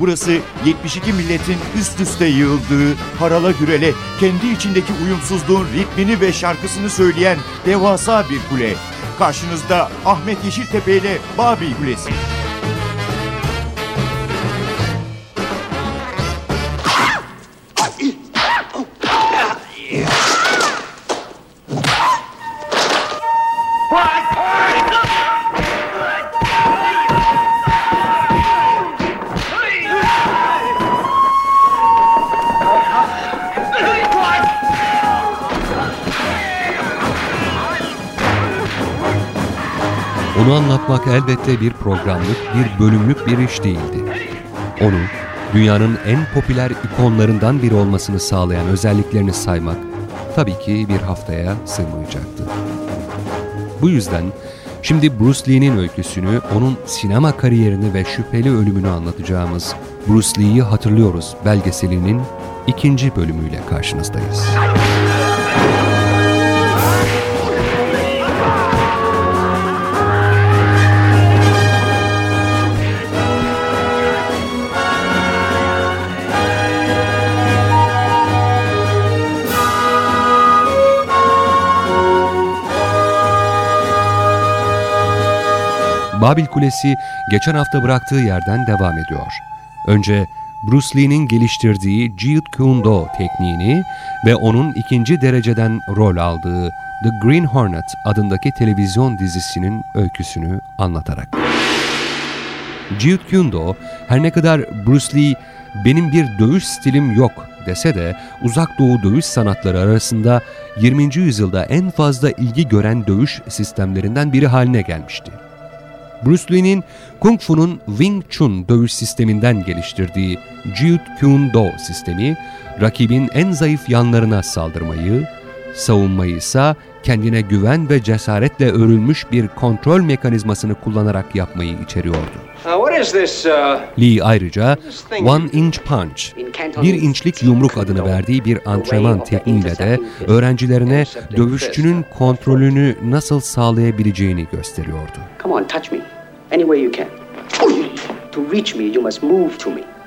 Burası 72 milletin üst üste yığıldığı, harala gürele, kendi içindeki uyumsuzluğun ritmini ve şarkısını söyleyen devasa bir kule. Karşınızda Ahmet Yeşiltepe ile Babil Kulesi. Anlatmak elbette bir programlık, bir bölümlük bir iş değildi. Onu, dünyanın en popüler ikonlarından biri olmasını sağlayan özelliklerini saymak tabii ki bir haftaya sığmayacaktı. Bu yüzden şimdi Bruce Lee'nin öyküsünü, onun sinema kariyerini ve şüpheli ölümünü anlatacağımız Bruce Lee'yi hatırlıyoruz belgeselinin ikinci bölümüyle karşınızdayız. Babil Kulesi geçen hafta bıraktığı yerden devam ediyor. Önce Bruce Lee'nin geliştirdiği Jeet Kune Do tekniğini ve onun ikinci dereceden rol aldığı The Green Hornet adındaki televizyon dizisinin öyküsünü anlatarak. Jeet Kune Do her ne kadar Bruce Lee benim bir dövüş stilim yok dese de uzak doğu dövüş sanatları arasında 20. yüzyılda en fazla ilgi gören dövüş sistemlerinden biri haline gelmişti. Bruce Lee'nin Kung Fu'nun Wing Chun dövüş sisteminden geliştirdiği Jeet Kune Do sistemi, rakibin en zayıf yanlarına saldırmayı, savunmayı ise kendine güven ve cesaretle örülmüş bir kontrol mekanizmasını kullanarak yapmayı içeriyordu. Uh, Lee ayrıca One Inch Punch, bir inçlik yumruk adını verdiği bir antrenman tekniğiyle de öğrencilerine dövüşçünün kontrolünü nasıl sağlayabileceğini gösteriyordu. Come on, touch me. Any way you can. To reach me, you must move to me.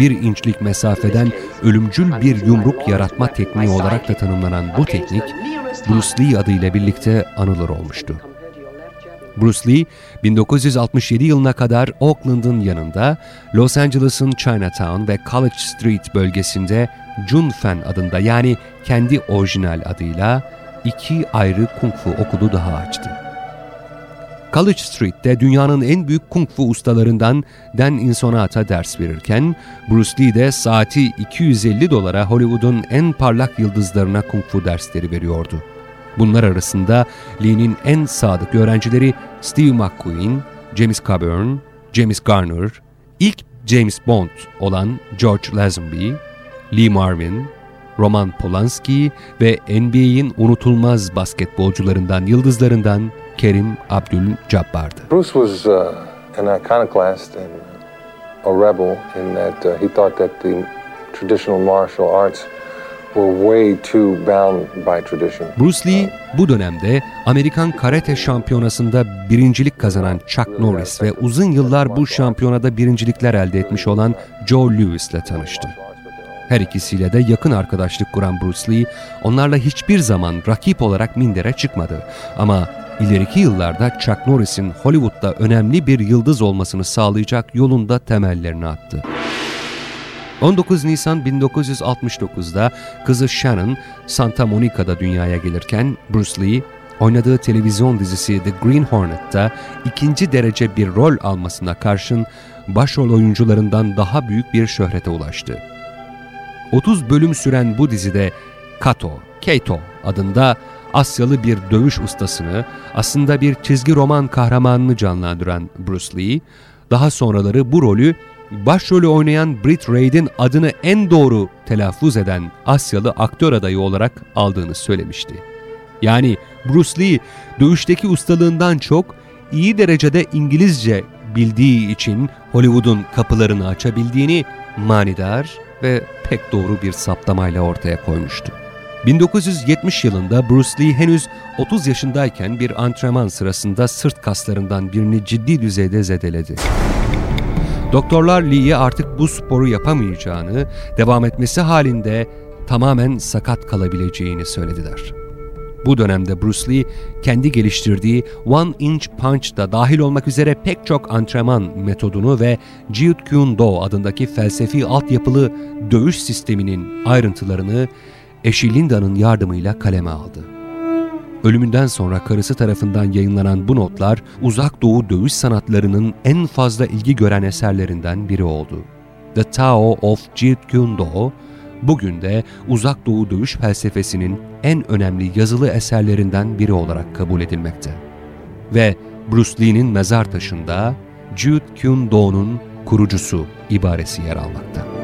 Bir inçlik mesafeden ölümcül bir yumruk yaratma tekniği olarak da tanımlanan bu teknik, Bruce Lee adıyla birlikte anılır olmuştu. Bruce Lee, 1967 yılına kadar Oakland'ın yanında, Los Angeles'ın Chinatown ve College Street bölgesinde Jun Fan adında yani kendi orijinal adıyla iki ayrı kung fu okulu daha açtı. College Street'te dünyanın en büyük kung fu ustalarından Dan Insonata ders verirken, Bruce Lee de saati 250 dolara Hollywood'un en parlak yıldızlarına kung fu dersleri veriyordu. Bunlar arasında Lee'nin en sadık öğrencileri Steve McQueen, James Coburn, James Garner, ilk James Bond olan George Lazenby, Lee Marvin, Roman Polanski ve NBA'in unutulmaz basketbolcularından, yıldızlarından Kerim Abdul-Jabbar'dı. Bruce was uh, an iconoclast and a rebel in that uh, he thought that the traditional martial arts were way too bound by tradition. Bruce Lee bu dönemde Amerikan karate şampiyonasında birincilik kazanan Chuck Norris ve uzun yıllar bu şampiyonada birincilikler elde etmiş olan Joe Louis ile tanıştı. Her ikisiyle de yakın arkadaşlık kuran Bruce Lee, onlarla hiçbir zaman rakip olarak mindere çıkmadı. Ama ileriki yıllarda Chuck Norris'in Hollywood'da önemli bir yıldız olmasını sağlayacak yolunda temellerini attı. 19 Nisan 1969'da kızı Shannon Santa Monica'da dünyaya gelirken Bruce Lee oynadığı televizyon dizisi The Green Hornet'ta ikinci derece bir rol almasına karşın başrol oyuncularından daha büyük bir şöhrete ulaştı. 30 bölüm süren bu dizide Kato, Keito adında Asyalı bir dövüş ustasını, aslında bir çizgi roman kahramanını canlandıran Bruce Lee, daha sonraları bu rolü başrolü oynayan Britt Reid'in adını en doğru telaffuz eden Asyalı aktör adayı olarak aldığını söylemişti. Yani Bruce Lee dövüşteki ustalığından çok iyi derecede İngilizce bildiği için Hollywood'un kapılarını açabildiğini manidar ve pek doğru bir saptamayla ortaya koymuştu. 1970 yılında Bruce Lee henüz 30 yaşındayken bir antrenman sırasında sırt kaslarından birini ciddi düzeyde zedeledi. Doktorlar Lee'ye artık bu sporu yapamayacağını, devam etmesi halinde tamamen sakat kalabileceğini söylediler. Bu dönemde Bruce Lee kendi geliştirdiği One Inch Punch da dahil olmak üzere pek çok antrenman metodunu ve Jeet Kune Do adındaki felsefi altyapılı dövüş sisteminin ayrıntılarını eşi Linda'nın yardımıyla kaleme aldı. Ölümünden sonra karısı tarafından yayınlanan bu notlar uzak doğu dövüş sanatlarının en fazla ilgi gören eserlerinden biri oldu. The Tao of Jeet Kune Do, bugün de uzak doğu dövüş felsefesinin en önemli yazılı eserlerinden biri olarak kabul edilmekte. Ve Bruce Lee'nin mezar taşında Jeet Kune Do'nun kurucusu ibaresi yer almakta.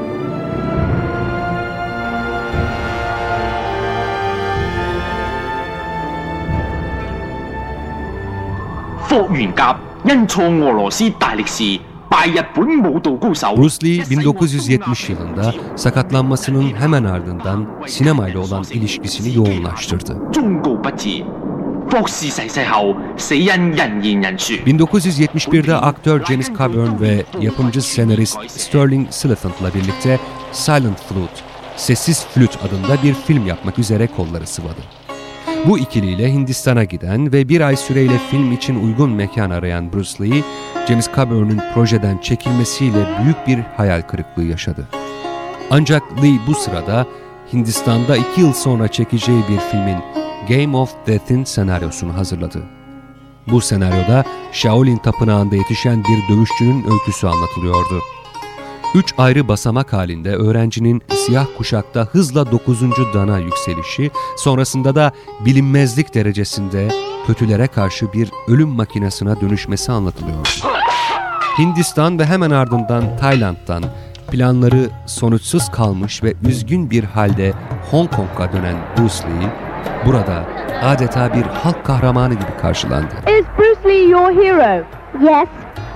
霍元甲因挫俄罗斯大力士，败日本武道高手。 Bruce Lee 1970 yılında sakatlanmasının hemen ardından sinemayla olan ilişkisini yoğunlaştırdı. 忠告不至，博士逝世后，死因人言人殊。 1971'de aktör Janis Coburn ve yapımcı senarist Sterling Siliphant'la birlikte Silent Flute, Sessiz Flüt adında bir film yapmak üzere kolları sıvadı. Bu ikiliyle Hindistan'a giden ve bir ay süreyle film için uygun mekan arayan Bruce Lee, James Coburn'un projeden çekilmesiyle büyük bir hayal kırıklığı yaşadı. Ancak Lee bu sırada Hindistan'da iki yıl sonra çekeceği bir filmin Game of Death'in senaryosunu hazırladı. Bu senaryoda Shaolin Tapınağı'nda yetişen bir dövüşçünün öyküsü anlatılıyordu. Üç ayrı basamak halinde öğrencinin siyah kuşakta hızla 9. dana yükselişi, sonrasında da bilinmezlik derecesinde kötülere karşı bir ölüm makinesine dönüşmesi anlatılıyordu. Hindistan ve hemen ardından Tayland'dan planları sonuçsuz kalmış ve üzgün bir halde Hong Kong'a dönen Bruce Lee, burada adeta bir halk kahramanı gibi karşılandı. Is Bruce Lee your hero? Yes.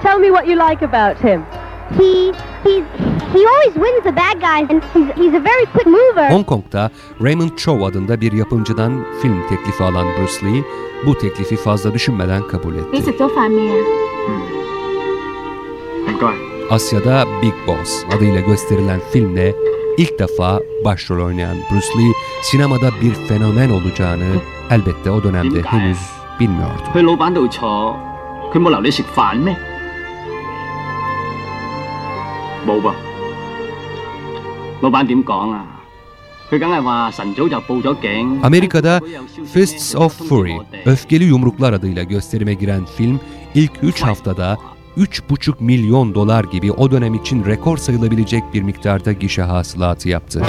Tell me what you like about him. He, he's, he always wins the bad guys and he's, he's a very quick mover. Hong Kong'da Raymond Chow adında bir yapımcıdan film teklifi alan Bruce Lee bu teklifi fazla düşünmeden kabul etti. Hmm. Asya'da Big Boss adıyla gösterilen filmle ilk defa başrol oynayan Bruce Lee sinemada bir fenomen olacağını elbette o dönemde henüz bilmiyordu. 去老板度坐，佢冇留你食饭咩？冇噃。老板点讲啊？佢梗系话晨早就报咗警。 Amerika'da Fists of Fury, Öfkeli Yumruklar adıyla gösterime giren film ilk 3 haftada 3,5 milyon dolar gibi o dönem için rekor sayılabilecek bir miktarda gişe hasılatı yaptı.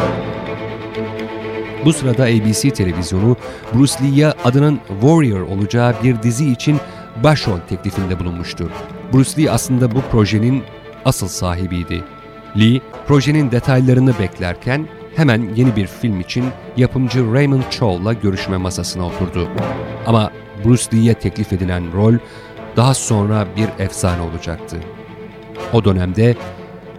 Bu sırada ABC televizyonu Bruce Lee'ye adının Warrior olacağı bir dizi için başrol teklifinde bulunmuştu. Bruce Lee aslında bu projenin asıl sahibiydi. Lee, projenin detaylarını beklerken hemen yeni bir film için yapımcı Raymond Chow'la görüşme masasına oturdu. Ama Bruce Lee'ye teklif edilen rol daha sonra bir efsane olacaktı. O dönemde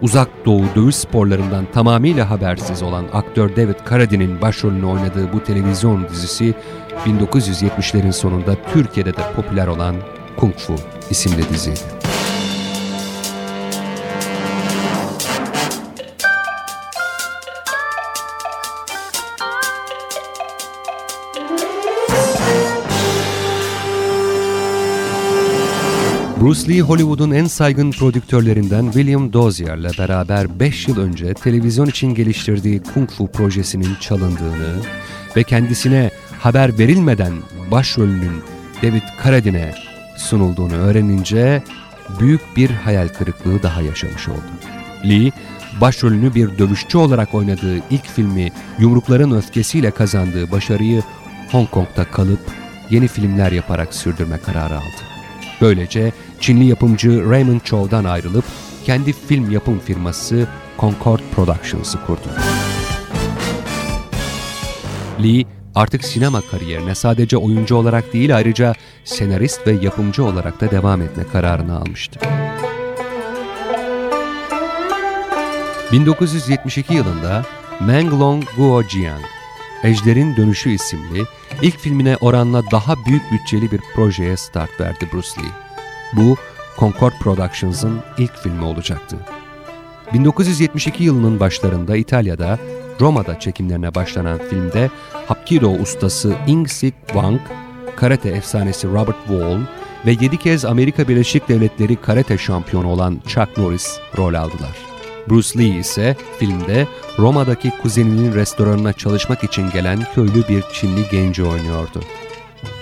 uzak doğu dövüş sporlarından tamamıyla habersiz olan aktör David Carradine'in başrolünü oynadığı bu televizyon dizisi 1970'lerin sonunda Türkiye'de de popüler olan Kung Fu isimli diziydi. Bruce Lee, Hollywood'un en saygın prodüktörlerinden William Dozier'le beraber 5 yıl önce televizyon için geliştirdiği Kung Fu projesinin çalındığını ve kendisine haber verilmeden başrolünün David Carradine'e sunulduğunu öğrenince büyük bir hayal kırıklığı daha yaşamış oldu. Lee, başrolünü bir dövüşçü olarak oynadığı ilk filmi Yumrukların Öfkesiyle kazandığı başarıyı Hong Kong'da kalıp yeni filmler yaparak sürdürme kararı aldı. Böylece Çinli yapımcı Raymond Chow'dan ayrılıp kendi film yapım firması Concord Productions'ı kurdu. Lee artık sinema kariyerine sadece oyuncu olarak değil ayrıca senarist ve yapımcı olarak da devam etme kararını almıştı. 1972 yılında Menglong Guojiang Ejder'in Dönüşü isimli ilk filmine oranla daha büyük bütçeli bir projeye start verdi Bruce Lee. Bu Concord Productions'ın ilk filmi olacaktı. 1972 yılının başlarında İtalya'da Roma'da çekimlerine başlanan filmde Hapkido ustası Ing-Sik Wang, karate efsanesi Robert Wall ve 7 kez Amerika Birleşik Devletleri karate şampiyonu olan Chuck Norris rol aldılar. Bruce Lee ise filmde Roma'daki kuzeninin restoranına çalışmak için gelen köylü bir Çinli genci oynuyordu.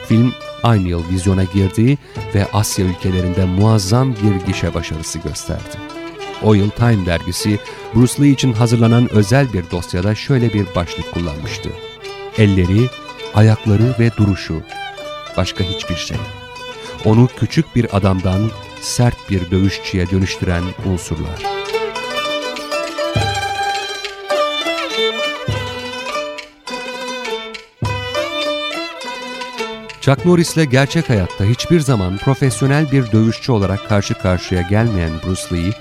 Film aynı yıl vizyona girdi ve Asya ülkelerinde muazzam bir gişe başarısı gösterdi. O yıl Time dergisi Bruce Lee için hazırlanan özel bir dosyada şöyle bir başlık kullanmıştı. Elleri, ayakları ve duruşu. Başka hiçbir şey. Onu küçük bir adamdan sert bir dövüşçüye dönüştüren unsurlar. Chuck Norris'le gerçek hayatta hiçbir zaman profesyonel bir dövüşçü olarak karşı karşıya gelmeyen Bruce Lee,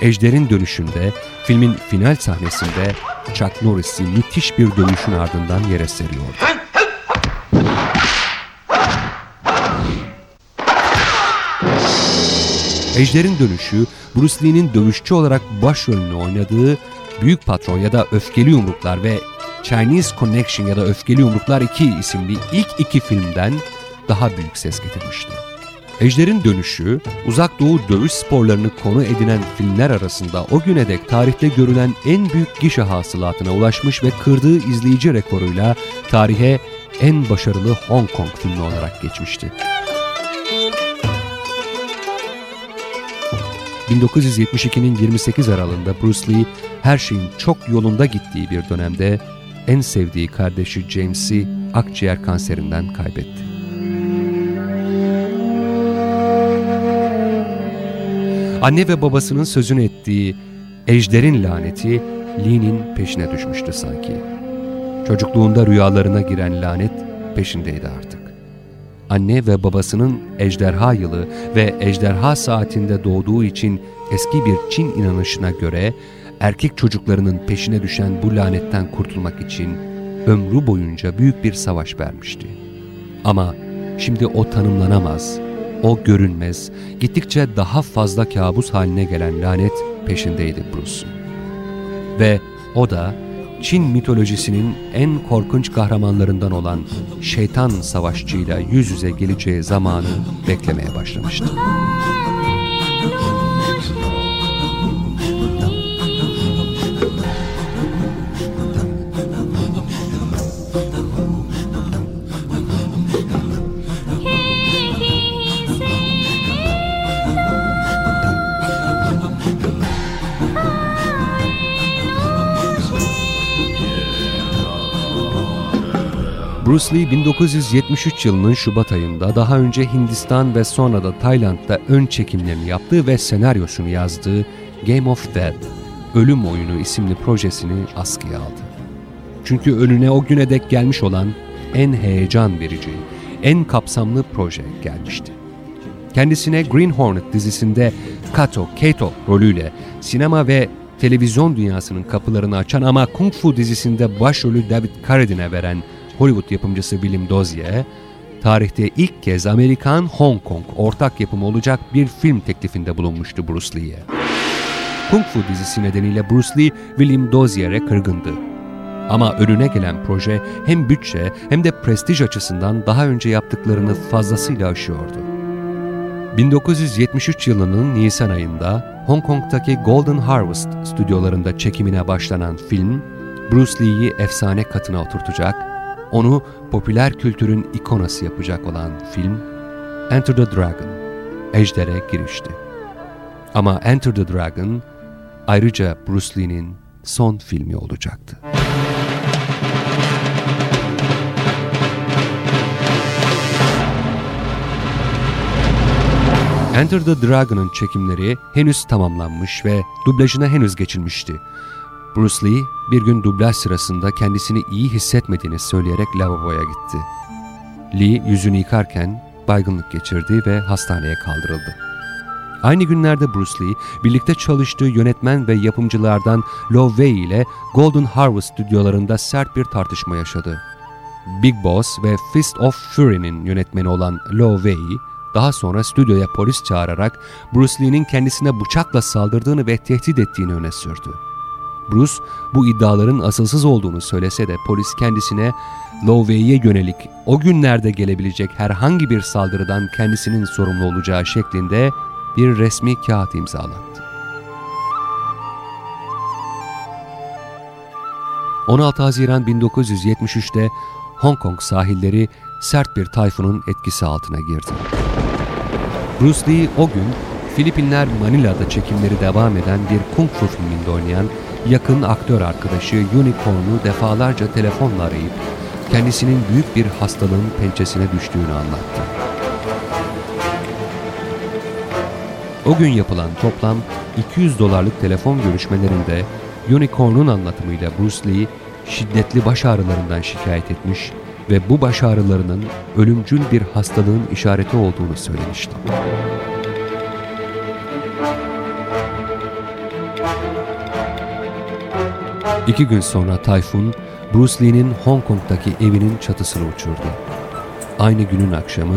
Ejder'in dönüşünde filmin final sahnesinde Chuck Norris'i müthiş bir dövüşün ardından yere seriyor. Ejder'in dönüşü Bruce Lee'nin dövüşçü olarak başrolünü oynadığı Büyük Patron ya da Öfkeli Yumruklar ve Chinese Connection ya da Öfkeli Yumruklar 2 isimli ilk iki filmden daha büyük ses getirmişti. Ejder'in dönüşü, uzak doğu dövüş sporlarını konu edinen filmler arasında o güne dek tarihte görülen en büyük gişe hasılatına ulaşmış ve kırdığı izleyici rekoruyla tarihe en başarılı Hong Kong filmi olarak geçmişti. 1972'nin 28 Aralığında Bruce Lee her şeyin çok yolunda gittiği bir dönemde en sevdiği kardeşi James'i akciğer kanserinden kaybetti. Anne ve babasının sözünü ettiği ejderin laneti Lee'nin peşine düşmüştü sanki. Çocukluğunda rüyalarına giren lanet peşindeydi artık. Anne ve babasının ejderha yılı ve ejderha saatinde doğduğu için eski bir Çin inanışına göre erkek çocuklarının peşine düşen bu lanetten kurtulmak için ömrü boyunca büyük bir savaş vermişti. Ama şimdi o tanımlanamaz, o görünmez, gittikçe daha fazla kabus haline gelen lanet peşindeydi Bruce'un. Ve o da Çin mitolojisinin en korkunç kahramanlarından olan şeytan savaşçıyla yüz yüze geleceği zamanı beklemeye başlamıştı. Bruce Lee 1973 yılının Şubat ayında daha önce Hindistan ve sonra da Tayland'da ön çekimlerini yaptığı ve senaryosunu yazdığı Game of Death, Ölüm Oyunu isimli projesini askıya aldı. Çünkü önüne o güne dek gelmiş olan en heyecan verici, en kapsamlı proje gelmişti. Kendisine Green Hornet dizisinde Kato, Kato rolüyle sinema ve televizyon dünyasının kapılarını açan ama Kung Fu dizisinde başrolü David Carradine'e veren Hollywood yapımcısı Willem Dozier, tarihte ilk kez Amerikan-Hong Kong ortak yapımı olacak bir film teklifinde bulunmuştu Bruce Lee'ye. Kung Fu dizisi nedeniyle Bruce Lee, William Dozier'e kırgındı. Ama önüne gelen proje hem bütçe hem de prestij açısından daha önce yaptıklarını fazlasıyla aşıyordu. 1973 yılının Nisan ayında Hong Kong'taki Golden Harvest stüdyolarında çekimine başlanan film, Bruce Lee'yi efsane katına oturtacak onu popüler kültürün ikonası yapacak olan film Enter the Dragon, Ejder'e girişti. Ama Enter the Dragon ayrıca Bruce Lee'nin son filmi olacaktı. Enter the Dragon'ın çekimleri henüz tamamlanmış ve dublajına henüz geçilmişti. Bruce Lee bir gün dublaj sırasında kendisini iyi hissetmediğini söyleyerek lavaboya gitti. Lee yüzünü yıkarken baygınlık geçirdi ve hastaneye kaldırıldı. Aynı günlerde Bruce Lee, birlikte çalıştığı yönetmen ve yapımcılardan Lo Wei ile Golden Harvest stüdyolarında sert bir tartışma yaşadı. Big Boss ve Fist of Fury'nin yönetmeni olan Lo Wei, daha sonra stüdyoya polis çağırarak Bruce Lee'nin kendisine bıçakla saldırdığını ve tehdit ettiğini öne sürdü. Bruce bu iddiaların asılsız olduğunu söylese de polis kendisine Lowey'e yönelik o günlerde gelebilecek herhangi bir saldırıdan kendisinin sorumlu olacağı şeklinde bir resmi kağıt imzalattı. 16 Haziran 1973'te Hong Kong sahilleri sert bir tayfunun etkisi altına girdi. Bruce Lee o gün Filipinler Manila'da çekimleri devam eden bir kung fu filminde oynayan yakın aktör arkadaşı Unicorn'u defalarca telefonla arayıp kendisinin büyük bir hastalığın pençesine düştüğünü anlattı. O gün yapılan toplam 200 dolarlık telefon görüşmelerinde Unicorn'un anlatımıyla Bruce Lee şiddetli baş ağrılarından şikayet etmiş ve bu baş ağrılarının ölümcül bir hastalığın işareti olduğunu söylemişti. İki gün sonra Tayfun, Bruce Lee'nin Hong Kong'daki evinin çatısını uçurdu. Aynı günün akşamı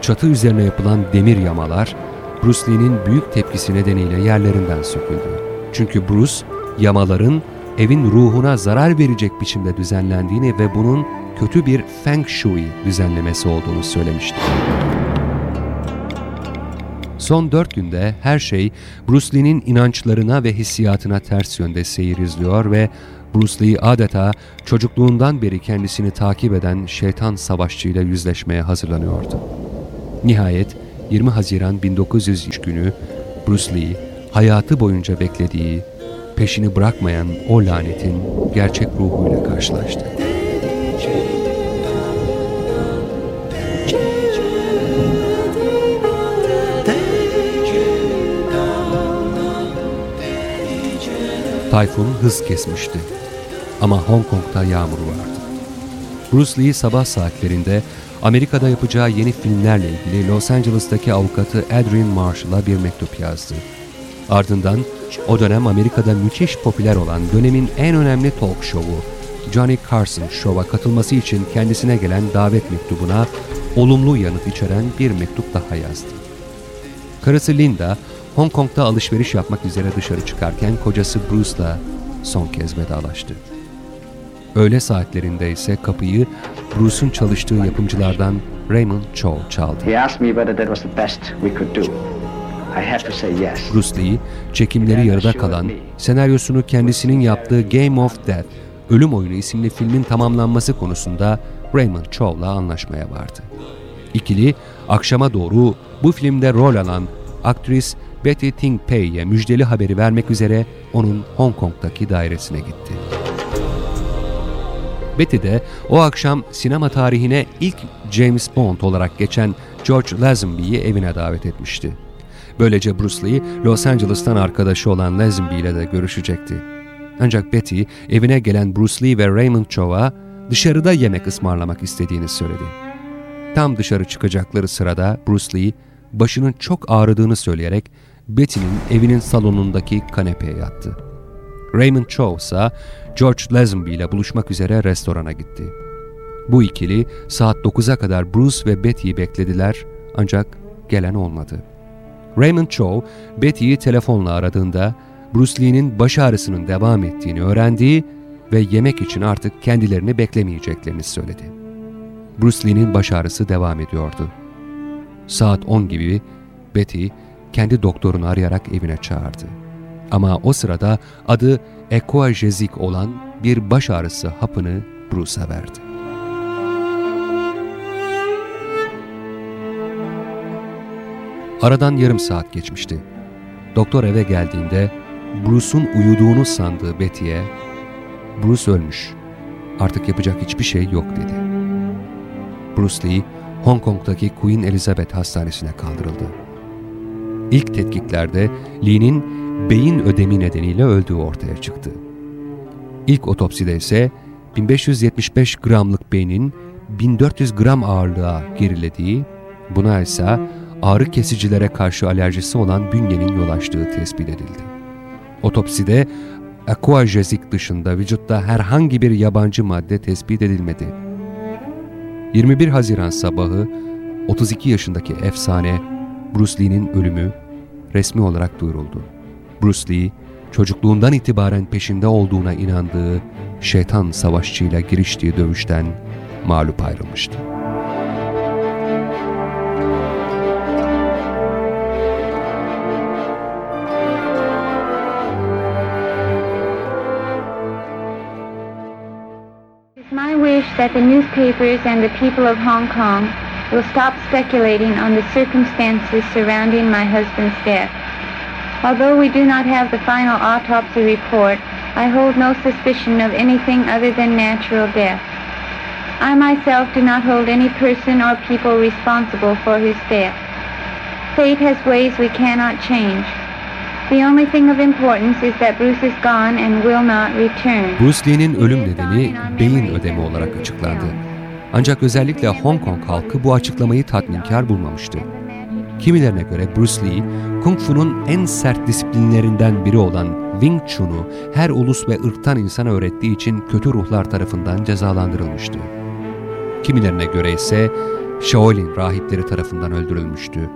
çatı üzerine yapılan demir yamalar Bruce Lee'nin büyük tepkisi nedeniyle yerlerinden söküldü. Çünkü Bruce, yamaların evin ruhuna zarar verecek biçimde düzenlendiğini ve bunun kötü bir Feng Shui düzenlemesi olduğunu söylemişti. Son dört günde her şey Bruce Lee'nin inançlarına ve hissiyatına ters yönde seyir izliyor ve Bruce Lee adeta çocukluğundan beri kendisini takip eden şeytan savaşçıyla yüzleşmeye hazırlanıyordu. Nihayet 20 Haziran 1903 günü Bruce Lee hayatı boyunca beklediği, peşini bırakmayan o lanetin gerçek ruhuyla karşılaştı. Tayfun hız kesmişti. Ama Hong Kong'da yağmur vardı. Bruce Lee sabah saatlerinde Amerika'da yapacağı yeni filmlerle ilgili Los Angeles'taki avukatı Adrian Marshall'a bir mektup yazdı. Ardından o dönem Amerika'da müthiş popüler olan dönemin en önemli talk show'u Johnny Carson Show'a katılması için kendisine gelen davet mektubuna olumlu yanıt içeren bir mektup daha yazdı. Karısı Linda, Hong Kong'da alışveriş yapmak üzere dışarı çıkarken kocası Bruce'la son kez vedalaştı. Öğle saatlerinde ise kapıyı Bruce'un çalıştığı yapımcılardan Raymond Cho çaldı. Bruce Lee, çekimleri yarıda kalan, senaryosunu kendisinin yaptığı Game of Death, Ölüm Oyunu isimli filmin tamamlanması konusunda Raymond Chow'la anlaşmaya vardı. İkili, akşama doğru bu filmde rol alan aktris Betty Ting Pei'ye müjdeli haberi vermek üzere onun Hong Kong'daki dairesine gitti. Betty de o akşam sinema tarihine ilk James Bond olarak geçen George Lazenby'yi evine davet etmişti. Böylece Bruce Lee, Los Angeles'tan arkadaşı olan Lazenby ile de görüşecekti. Ancak Betty, evine gelen Bruce Lee ve Raymond Chow'a dışarıda yemek ısmarlamak istediğini söyledi. Tam dışarı çıkacakları sırada Bruce Lee, başının çok ağrıdığını söyleyerek Betty'nin evinin salonundaki kanepeye yattı. Raymond Chow ise George Lazenby ile buluşmak üzere restorana gitti. Bu ikili saat 9'a kadar Bruce ve Betty'yi beklediler ancak gelen olmadı. Raymond Chow, Betty'yi telefonla aradığında Bruce Lee'nin baş ağrısının devam ettiğini öğrendiği ve yemek için artık kendilerini beklemeyeceklerini söyledi. Bruce Lee'nin baş ağrısı devam ediyordu. Saat 10 gibi Betty kendi doktorunu arayarak evine çağırdı. Ama o sırada adı Equajezik olan bir baş ağrısı hapını Bruce'a verdi. Aradan yarım saat geçmişti. Doktor eve geldiğinde Bruce'un uyuduğunu sandığı Betty'ye Bruce ölmüş, artık yapacak hiçbir şey yok dedi. Bruce Lee, Hong Kong'daki Queen Elizabeth Hastanesi'ne kaldırıldı. İlk tetkiklerde Lee'nin beyin ödemi nedeniyle öldüğü ortaya çıktı. İlk otopside ise 1575 gramlık beynin 1400 gram ağırlığa gerilediği, buna ise ağrı kesicilere karşı alerjisi olan bünyenin yol açtığı tespit edildi. Otopside aquajezik dışında vücutta herhangi bir yabancı madde tespit edilmedi. 21 Haziran sabahı 32 yaşındaki efsane Bruce Lee'nin ölümü resmi olarak duyuruldu. Bruce Lee, çocukluğundan itibaren peşinde olduğuna inandığı şeytan savaşçıyla giriştiği dövüşten mağlup ayrılmıştı. That the newspapers and the people of Hong Kong will stop speculating on the circumstances surrounding my husband's death. Although we do not have the final autopsy report, I hold no suspicion of anything other than natural death. I myself do not hold any person or people responsible for his death. Fate has ways we cannot change. The only thing of importance is that Bruce is gone and will not return. Bruce Lee'nin ölüm nedeni beyin ödemi olarak açıklandı. Ancak özellikle Hong Kong halkı bu açıklamayı tatminkar bulmamıştı. Kimilerine göre Bruce Lee, Kung Fu'nun en sert disiplinlerinden biri olan Wing Chun'u her ulus ve ırktan insana öğrettiği için kötü ruhlar tarafından cezalandırılmıştı. Kimilerine göre ise Shaolin rahipleri tarafından öldürülmüştü.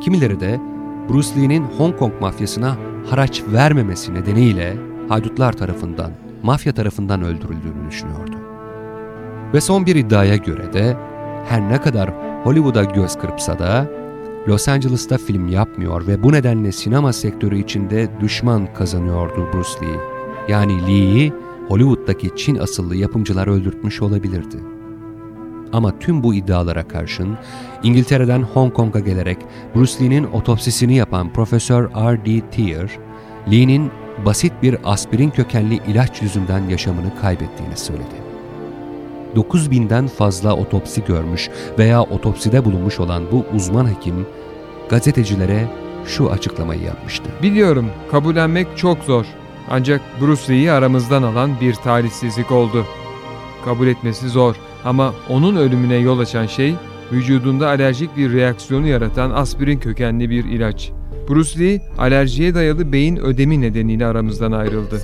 Kimileri de Bruce Lee'nin Hong Kong mafyasına haraç vermemesi nedeniyle haydutlar tarafından, mafya tarafından öldürüldüğünü düşünüyordu. Ve son bir iddiaya göre de her ne kadar Hollywood'a göz kırpsa da Los Angeles'ta film yapmıyor ve bu nedenle sinema sektörü içinde düşman kazanıyordu Bruce Lee. Yani Lee'yi Hollywood'daki Çin asıllı yapımcılar öldürtmüş olabilirdi. Ama tüm bu iddialara karşın İngiltere'den Hong Kong'a gelerek Bruce Lee'nin otopsisini yapan Profesör R.D. Thier, Lee'nin basit bir aspirin kökenli ilaç yüzünden yaşamını kaybettiğini söyledi. 9000'den fazla otopsi görmüş veya otopside bulunmuş olan bu uzman hekim gazetecilere şu açıklamayı yapmıştı. Biliyorum kabullenmek çok zor. Ancak Bruce Lee'yi aramızdan alan bir talihsizlik oldu. Kabul etmesi zor ama onun ölümüne yol açan şey vücudunda alerjik bir reaksiyonu yaratan aspirin kökenli bir ilaç. Bruce Lee alerjiye dayalı beyin ödemi nedeniyle aramızdan ayrıldı.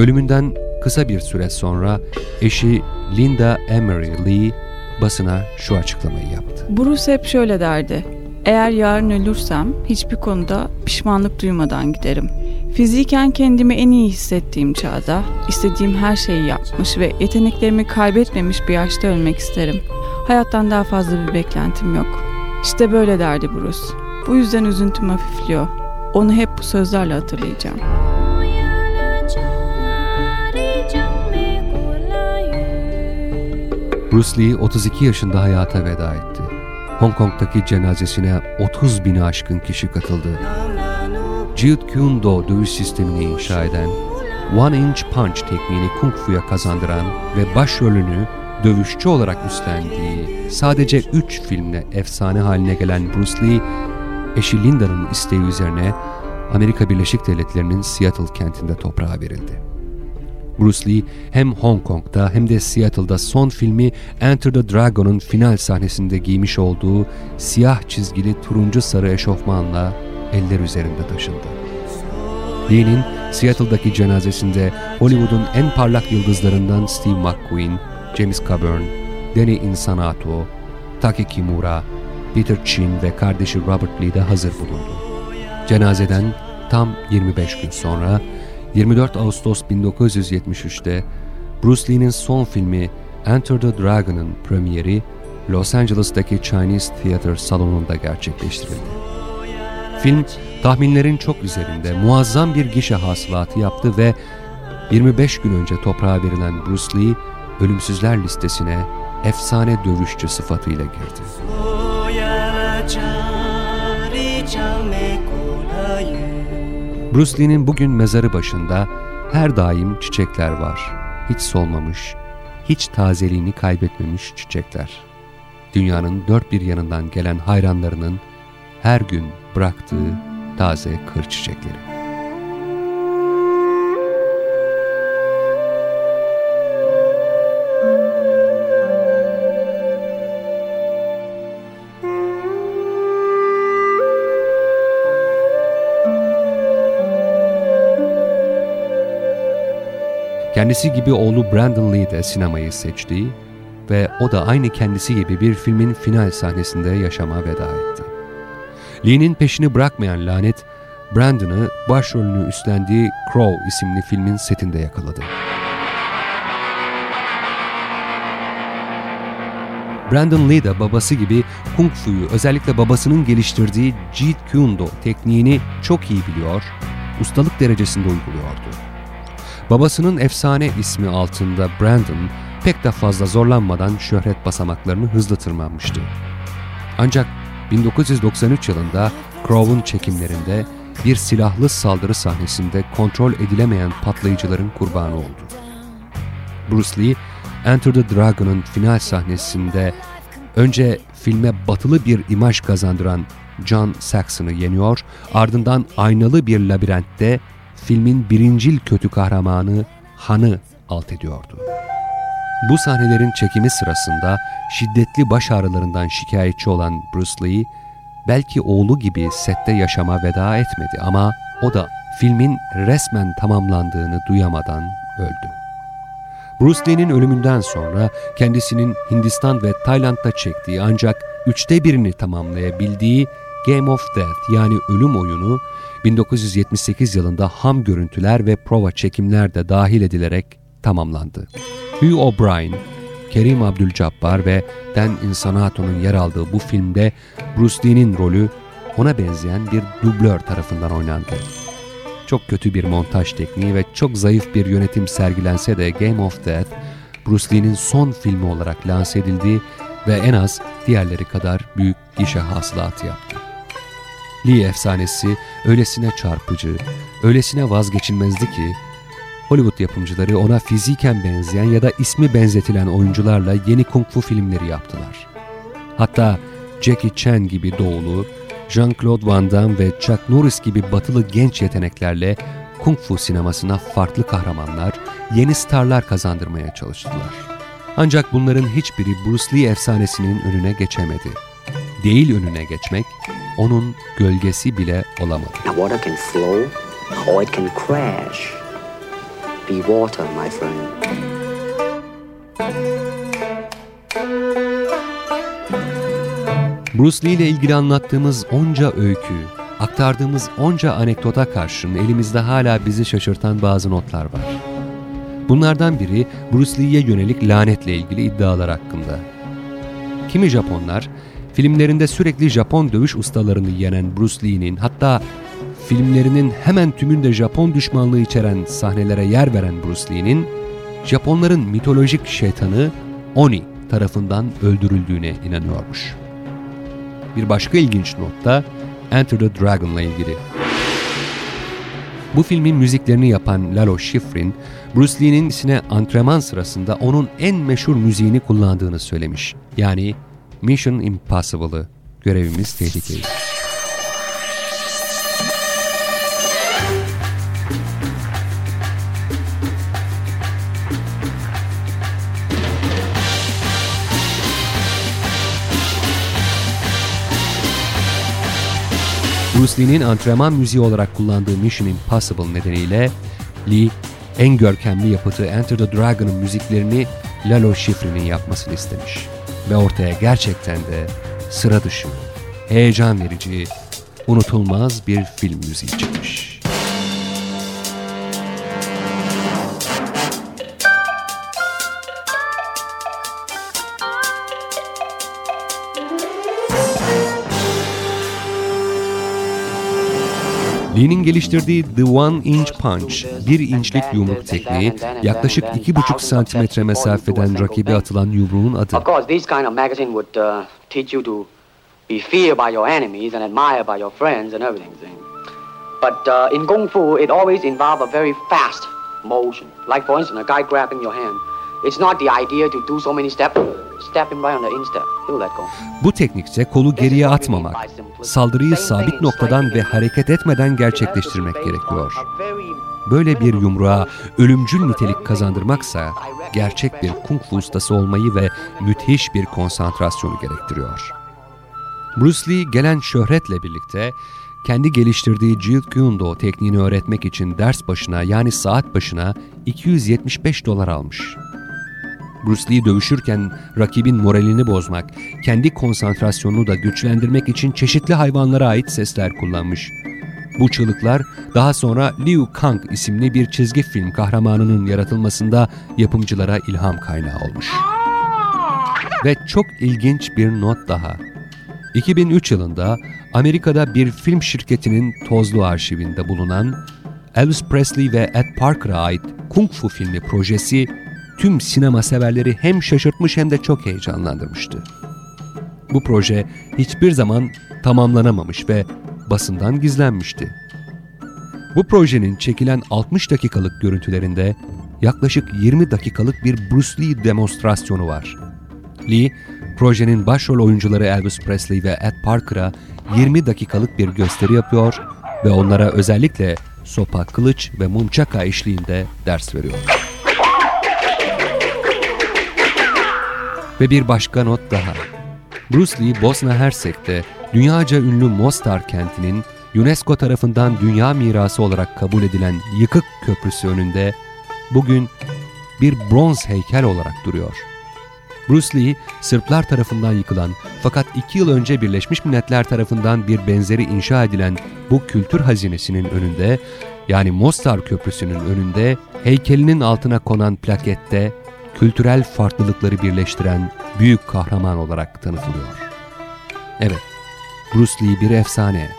Ölümünden kısa bir süre sonra eşi Linda Emery Lee basına şu açıklamayı yaptı. Bruce hep şöyle derdi. Eğer yarın ölürsem hiçbir konuda pişmanlık duymadan giderim. Fiziken kendimi en iyi hissettiğim çağda istediğim her şeyi yapmış ve yeteneklerimi kaybetmemiş bir yaşta ölmek isterim. Hayattan daha fazla bir beklentim yok. İşte böyle derdi Bruce. Bu yüzden üzüntüm hafifliyor. Onu hep bu sözlerle hatırlayacağım. Bruce Lee 32 yaşında hayata veda etti. Hong Kong'daki cenazesine 30 bini aşkın kişi katıldı. Jeet Kune Do dövüş sistemini inşa eden, One Inch Punch tekniğini Kung Fu'ya kazandıran ve başrolünü dövüşçü olarak üstlendiği sadece 3 filmle efsane haline gelen Bruce Lee, eşi Linda'nın isteği üzerine Amerika Birleşik Devletleri'nin Seattle kentinde toprağa verildi. Bruce Lee hem Hong Kong'da hem de Seattle'da son filmi Enter the Dragon'un final sahnesinde giymiş olduğu siyah çizgili turuncu sarı eşofmanla eller üzerinde taşındı. Lee'nin Seattle'daki cenazesinde Hollywood'un en parlak yıldızlarından Steve McQueen, James Coburn, Danny Insanato, Taki Kimura, Peter Chin ve kardeşi Robert Lee de hazır bulundu. Cenazeden tam 25 gün sonra 24 Ağustos 1973'te Bruce Lee'nin son filmi Enter the Dragon'ın premieri Los Angeles'taki Chinese Theater salonunda gerçekleştirildi. Film tahminlerin çok üzerinde muazzam bir gişe hasılatı yaptı ve 25 gün önce toprağa verilen Bruce Lee ölümsüzler listesine efsane dövüşçü sıfatıyla girdi. Bruce Lee'nin bugün mezarı başında her daim çiçekler var. Hiç solmamış, hiç tazeliğini kaybetmemiş çiçekler. Dünyanın dört bir yanından gelen hayranlarının her gün bıraktığı taze kır çiçekleri. Kendisi gibi oğlu Brandon Lee de sinemayı seçti ve o da aynı kendisi gibi bir filmin final sahnesinde yaşama veda etti. Lee'nin peşini bırakmayan lanet, Brandon'ı başrolünü üstlendiği Crow isimli filmin setinde yakaladı. Brandon Lee de babası gibi Kung Fu'yu özellikle babasının geliştirdiği Jeet Kune Do tekniğini çok iyi biliyor, ustalık derecesinde uyguluyordu. Babasının efsane ismi altında Brandon pek de fazla zorlanmadan şöhret basamaklarını hızlı tırmanmıştı. Ancak 1993 yılında Crow'un çekimlerinde bir silahlı saldırı sahnesinde kontrol edilemeyen patlayıcıların kurbanı oldu. Bruce Lee, Enter the Dragon'ın final sahnesinde önce filme batılı bir imaj kazandıran John Saxon'ı yeniyor, ardından aynalı bir labirentte filmin birincil kötü kahramanı Han'ı alt ediyordu. Bu sahnelerin çekimi sırasında şiddetli baş ağrılarından şikayetçi olan Bruce Lee, belki oğlu gibi sette yaşama veda etmedi ama o da filmin resmen tamamlandığını duyamadan öldü. Bruce Lee'nin ölümünden sonra kendisinin Hindistan ve Tayland'da çektiği ancak üçte birini tamamlayabildiği Game of Death yani ölüm oyunu 1978 yılında ham görüntüler ve prova çekimler de dahil edilerek tamamlandı. Hugh O'Brien, Kerim Abdülcabbar ve Dan Insanaato'nun yer aldığı bu filmde Bruce Lee'nin rolü ona benzeyen bir dublör tarafından oynandı. Çok kötü bir montaj tekniği ve çok zayıf bir yönetim sergilense de Game of Death, Bruce Lee'nin son filmi olarak lanse edildi ve en az diğerleri kadar büyük gişe hasılatı yaptı. Lee efsanesi öylesine çarpıcı, öylesine vazgeçilmezdi ki Hollywood yapımcıları ona fiziken benzeyen ya da ismi benzetilen oyuncularla yeni kung fu filmleri yaptılar. Hatta Jackie Chan gibi doğulu, Jean-Claude Van Damme ve Chuck Norris gibi batılı genç yeteneklerle kung fu sinemasına farklı kahramanlar, yeni starlar kazandırmaya çalıştılar. Ancak bunların hiçbiri Bruce Lee efsanesinin önüne geçemedi. Değil önüne geçmek, onun gölgesi bile olamadı. Water can flow or it can crash. Be water, my friend. Bruce Lee ile ilgili anlattığımız onca öykü, aktardığımız onca anekdota karşın elimizde hala bizi şaşırtan bazı notlar var. Bunlardan biri Bruce Lee'ye yönelik lanetle ilgili iddialar hakkında. Kimi Japonlar, filmlerinde sürekli Japon dövüş ustalarını yenen Bruce Lee'nin hatta filmlerinin hemen tümünde Japon düşmanlığı içeren sahnelere yer veren Bruce Lee'nin Japonların mitolojik şeytanı Oni tarafından öldürüldüğüne inanıyormuş. Bir başka ilginç not da Enter the Dragon'la ilgili. Bu filmin müziklerini yapan Lalo Schifrin, Bruce Lee'nin isine antrenman sırasında onun en meşhur müziğini kullandığını söylemiş. Yani Mission Impossible'ı, görevimiz tehlikeli. Bruce Lee'nin antrenman müziği olarak kullandığı Mission Impossible nedeniyle Lee, en görkemli yapıtı Enter the Dragon'ın müziklerini Lalo Schifrin'in yapmasını istemiş. Ve ortaya gerçekten de sıra dışı, heyecan verici, unutulmaz bir film müziği çıkmış. Lee'nin geliştirdiği The One Inch Punch, bir inçlik yumruk tekniği, yaklaşık iki buçuk santimetre mesafeden rakibe atılan yumruğun adı. Of course, these kind of magazine would uh, teach you to be feared by your enemies and admired by your friends and everything. But uh, in Kung Fu, it always involves a very fast motion. Like, for instance, a guy grabbing your hand. It's not the idea to do so many steps. Step him right on the instep. He'll let go. Bu teknikte kolu geriye atmamak, saldırıyı sabit noktadan ve hareket etmeden gerçekleştirmek gerekiyor. Böyle bir yumruğa ölümcül nitelik kazandırmaksa gerçek bir kung fu ustası olmayı ve müthiş bir konsantrasyonu gerektiriyor. Bruce Lee gelen şöhretle birlikte kendi geliştirdiği Jeet Kune Do tekniğini öğretmek için ders başına yani saat başına 275 dolar almış. Bruce Lee dövüşürken rakibin moralini bozmak, kendi konsantrasyonunu da güçlendirmek için çeşitli hayvanlara ait sesler kullanmış. Bu çığlıklar daha sonra Liu Kang isimli bir çizgi film kahramanının yaratılmasında yapımcılara ilham kaynağı olmuş. Ve çok ilginç bir not daha. 2003 yılında Amerika'da bir film şirketinin tozlu arşivinde bulunan Elvis Presley ve Ed Parker'a ait Kung Fu filmi projesi tüm sinema severleri hem şaşırtmış hem de çok heyecanlandırmıştı. Bu proje hiçbir zaman tamamlanamamış ve basından gizlenmişti. Bu projenin çekilen 60 dakikalık görüntülerinde yaklaşık 20 dakikalık bir Bruce Lee demonstrasyonu var. Lee, projenin başrol oyuncuları Elvis Presley ve Ed Parker'a 20 dakikalık bir gösteri yapıyor ve onlara özellikle sopa, kılıç ve mumçaka eşliğinde ders veriyor. Ve bir başka not daha. Bruce Lee, Bosna Hersek'te dünyaca ünlü Mostar kentinin UNESCO tarafından dünya mirası olarak kabul edilen yıkık köprüsü önünde bugün bir bronz heykel olarak duruyor. Bruce Lee, Sırplar tarafından yıkılan fakat iki yıl önce Birleşmiş Milletler tarafından bir benzeri inşa edilen bu kültür hazinesinin önünde, yani Mostar Köprüsü'nün önünde, heykelinin altına konan plakette kültürel farklılıkları birleştiren büyük kahraman olarak tanıtılıyor. Evet, Bruce Lee bir efsane.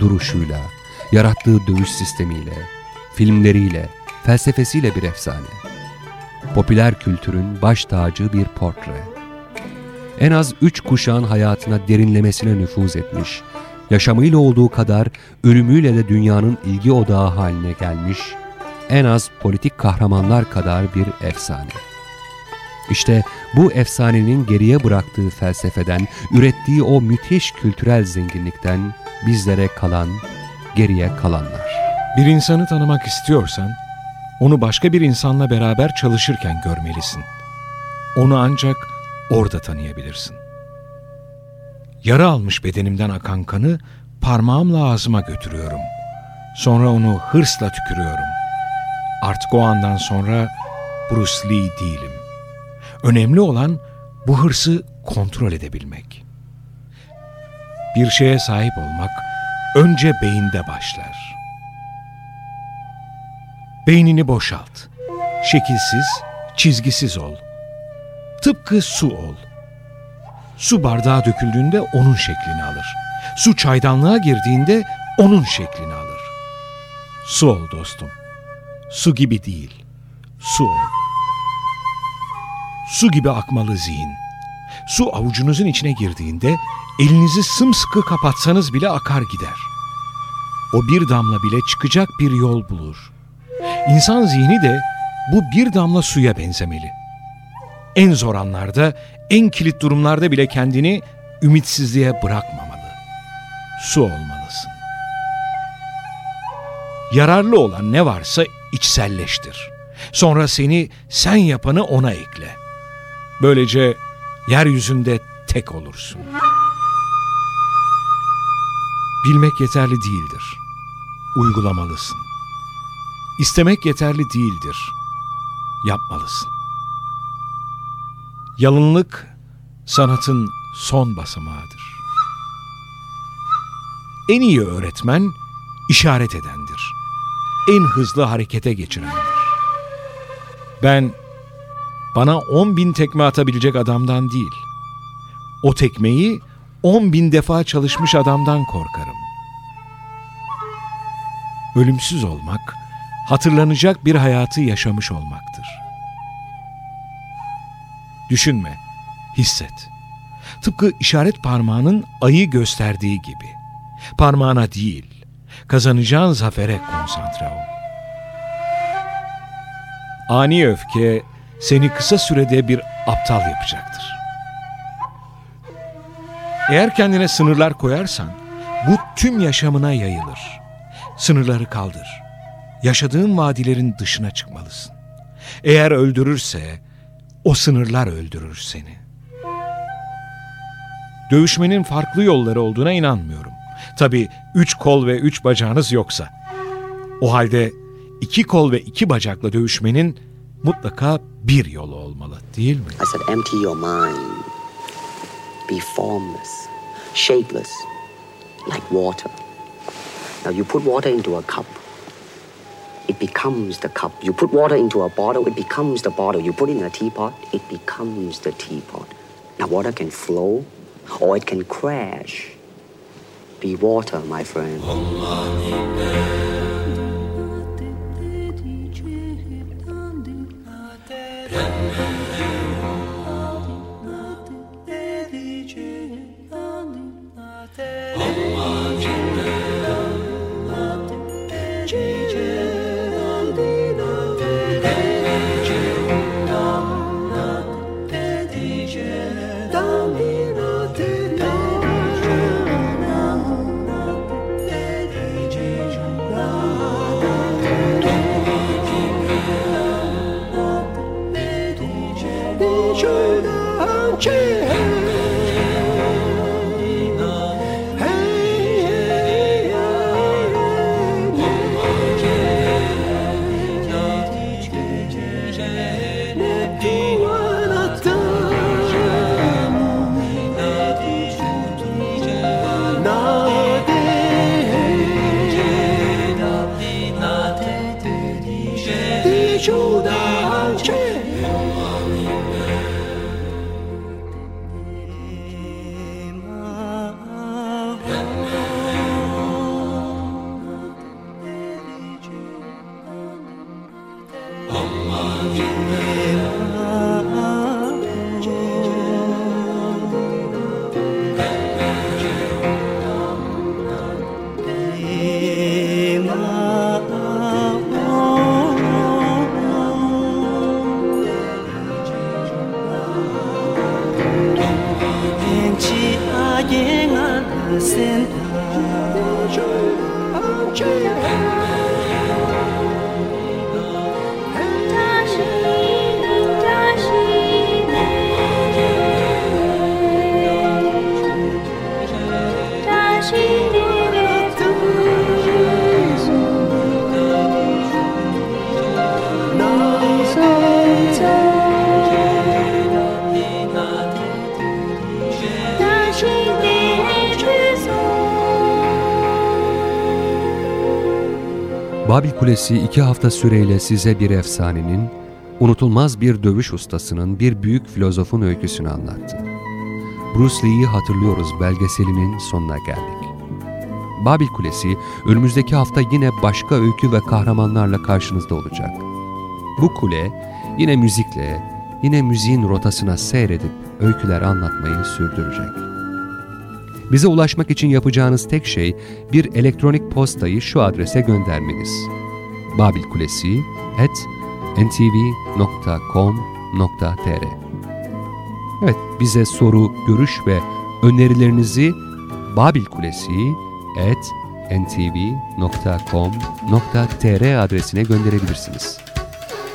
Duruşuyla, yarattığı dövüş sistemiyle, filmleriyle, felsefesiyle bir efsane. Popüler kültürün baş tacı bir portre. En az üç kuşağın hayatına derinlemesine nüfuz etmiş, yaşamıyla olduğu kadar ölümüyle de dünyanın ilgi odağı haline gelmiş, en az politik kahramanlar kadar bir efsane. İşte bu efsanenin geriye bıraktığı felsefeden, ürettiği o müthiş kültürel zenginlikten bizlere kalan, geriye kalanlar. Bir insanı tanımak istiyorsan, onu başka bir insanla beraber çalışırken görmelisin. Onu ancak orada tanıyabilirsin. Yara almış bedenimden akan kanı parmağımla ağzıma götürüyorum. Sonra onu hırsla tükürüyorum. Artık o andan sonra Bruce Lee değilim. Önemli olan bu hırsı kontrol edebilmek. Bir şeye sahip olmak önce beyinde başlar. Beynini boşalt. Şekilsiz, çizgisiz ol. Tıpkı su ol. Su bardağa döküldüğünde onun şeklini alır. Su çaydanlığa girdiğinde onun şeklini alır. Su ol dostum. Su gibi değil. Su ol. Su gibi akmalı zihin. Su avucunuzun içine girdiğinde elinizi sımsıkı kapatsanız bile akar gider. O bir damla bile çıkacak bir yol bulur. İnsan zihni de bu bir damla suya benzemeli. En zor anlarda, en kilit durumlarda bile kendini ümitsizliğe bırakmamalı. Su olmalısın. Yararlı olan ne varsa içselleştir. Sonra seni sen yapanı ona ekle. Böylece yeryüzünde tek olursun. Bilmek yeterli değildir. Uygulamalısın. İstemek yeterli değildir. Yapmalısın. Yalınlık sanatın son basamağıdır. En iyi öğretmen işaret edendir. En hızlı harekete geçirendir. Ben bana on bin tekme atabilecek adamdan değil, o tekmeyi on bin defa çalışmış adamdan korkarım. Ölümsüz olmak, hatırlanacak bir hayatı yaşamış olmaktır. Düşünme, hisset. Tıpkı işaret parmağının ayı gösterdiği gibi. Parmağına değil, kazanacağın zafere konsantre ol. Ani öfke seni kısa sürede bir aptal yapacaktır. Eğer kendine sınırlar koyarsan, bu tüm yaşamına yayılır. Sınırları kaldır. Yaşadığın vadilerin dışına çıkmalısın. Eğer öldürürse, o sınırlar öldürür seni. Dövüşmenin farklı yolları olduğuna inanmıyorum. Tabii üç kol ve üç bacağınız yoksa. O halde iki kol ve iki bacakla dövüşmenin mutlaka bir yolu olmalı değil mi? I said, empty your mind. Be formless, shapeless, like water. Now you put water into a cup. It becomes the cup. You put water into a bottle, it becomes the bottle. You put in a teapot, it becomes the teapot. Now water can flow or it can crash. Be water, my friend. Babil Kulesi iki hafta süreyle size bir efsanenin, unutulmaz bir dövüş ustasının, bir büyük filozofun öyküsünü anlattı. Bruce Lee'yi hatırlıyoruz belgeselinin sonuna geldik. Babil Kulesi önümüzdeki hafta yine başka öykü ve kahramanlarla karşınızda olacak. Bu kule yine müzikle, yine müziğin rotasına seyredip öyküler anlatmayı sürdürecek. Bize ulaşmak için yapacağınız tek şey bir elektronik postayı şu adrese göndermeniz. babilkulesi at ntv.com.tr Evet, bize soru, görüş ve önerilerinizi babilkulesi at ntv.com.tr adresine gönderebilirsiniz.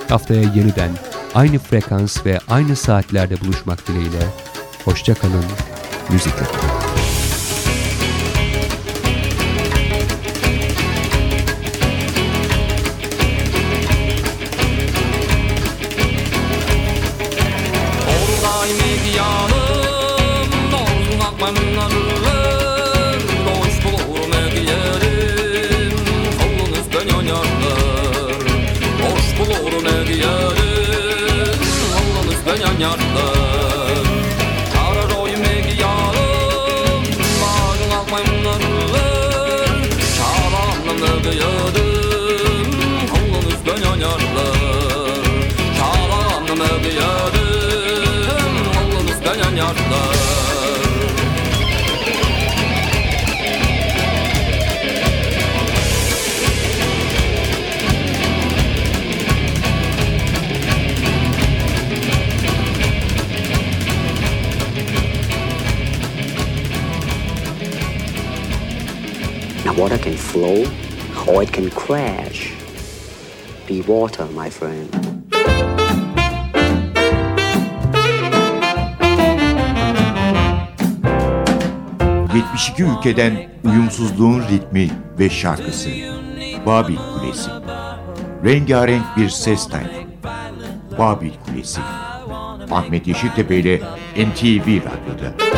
Haftaya yeniden aynı frekans ve aynı saatlerde buluşmak dileğiyle. Hoşçakalın, müzikle kalın. Not love. Water can flow or it can crash. Be water, my friend. 72 ülkeden uyumsuzluğun ritmi ve şarkısı. Babil Kulesi. Rengarenk bir ses tayfı. Babil Kulesi. Ahmet Yeşiltepe ile NTV Radyo'da.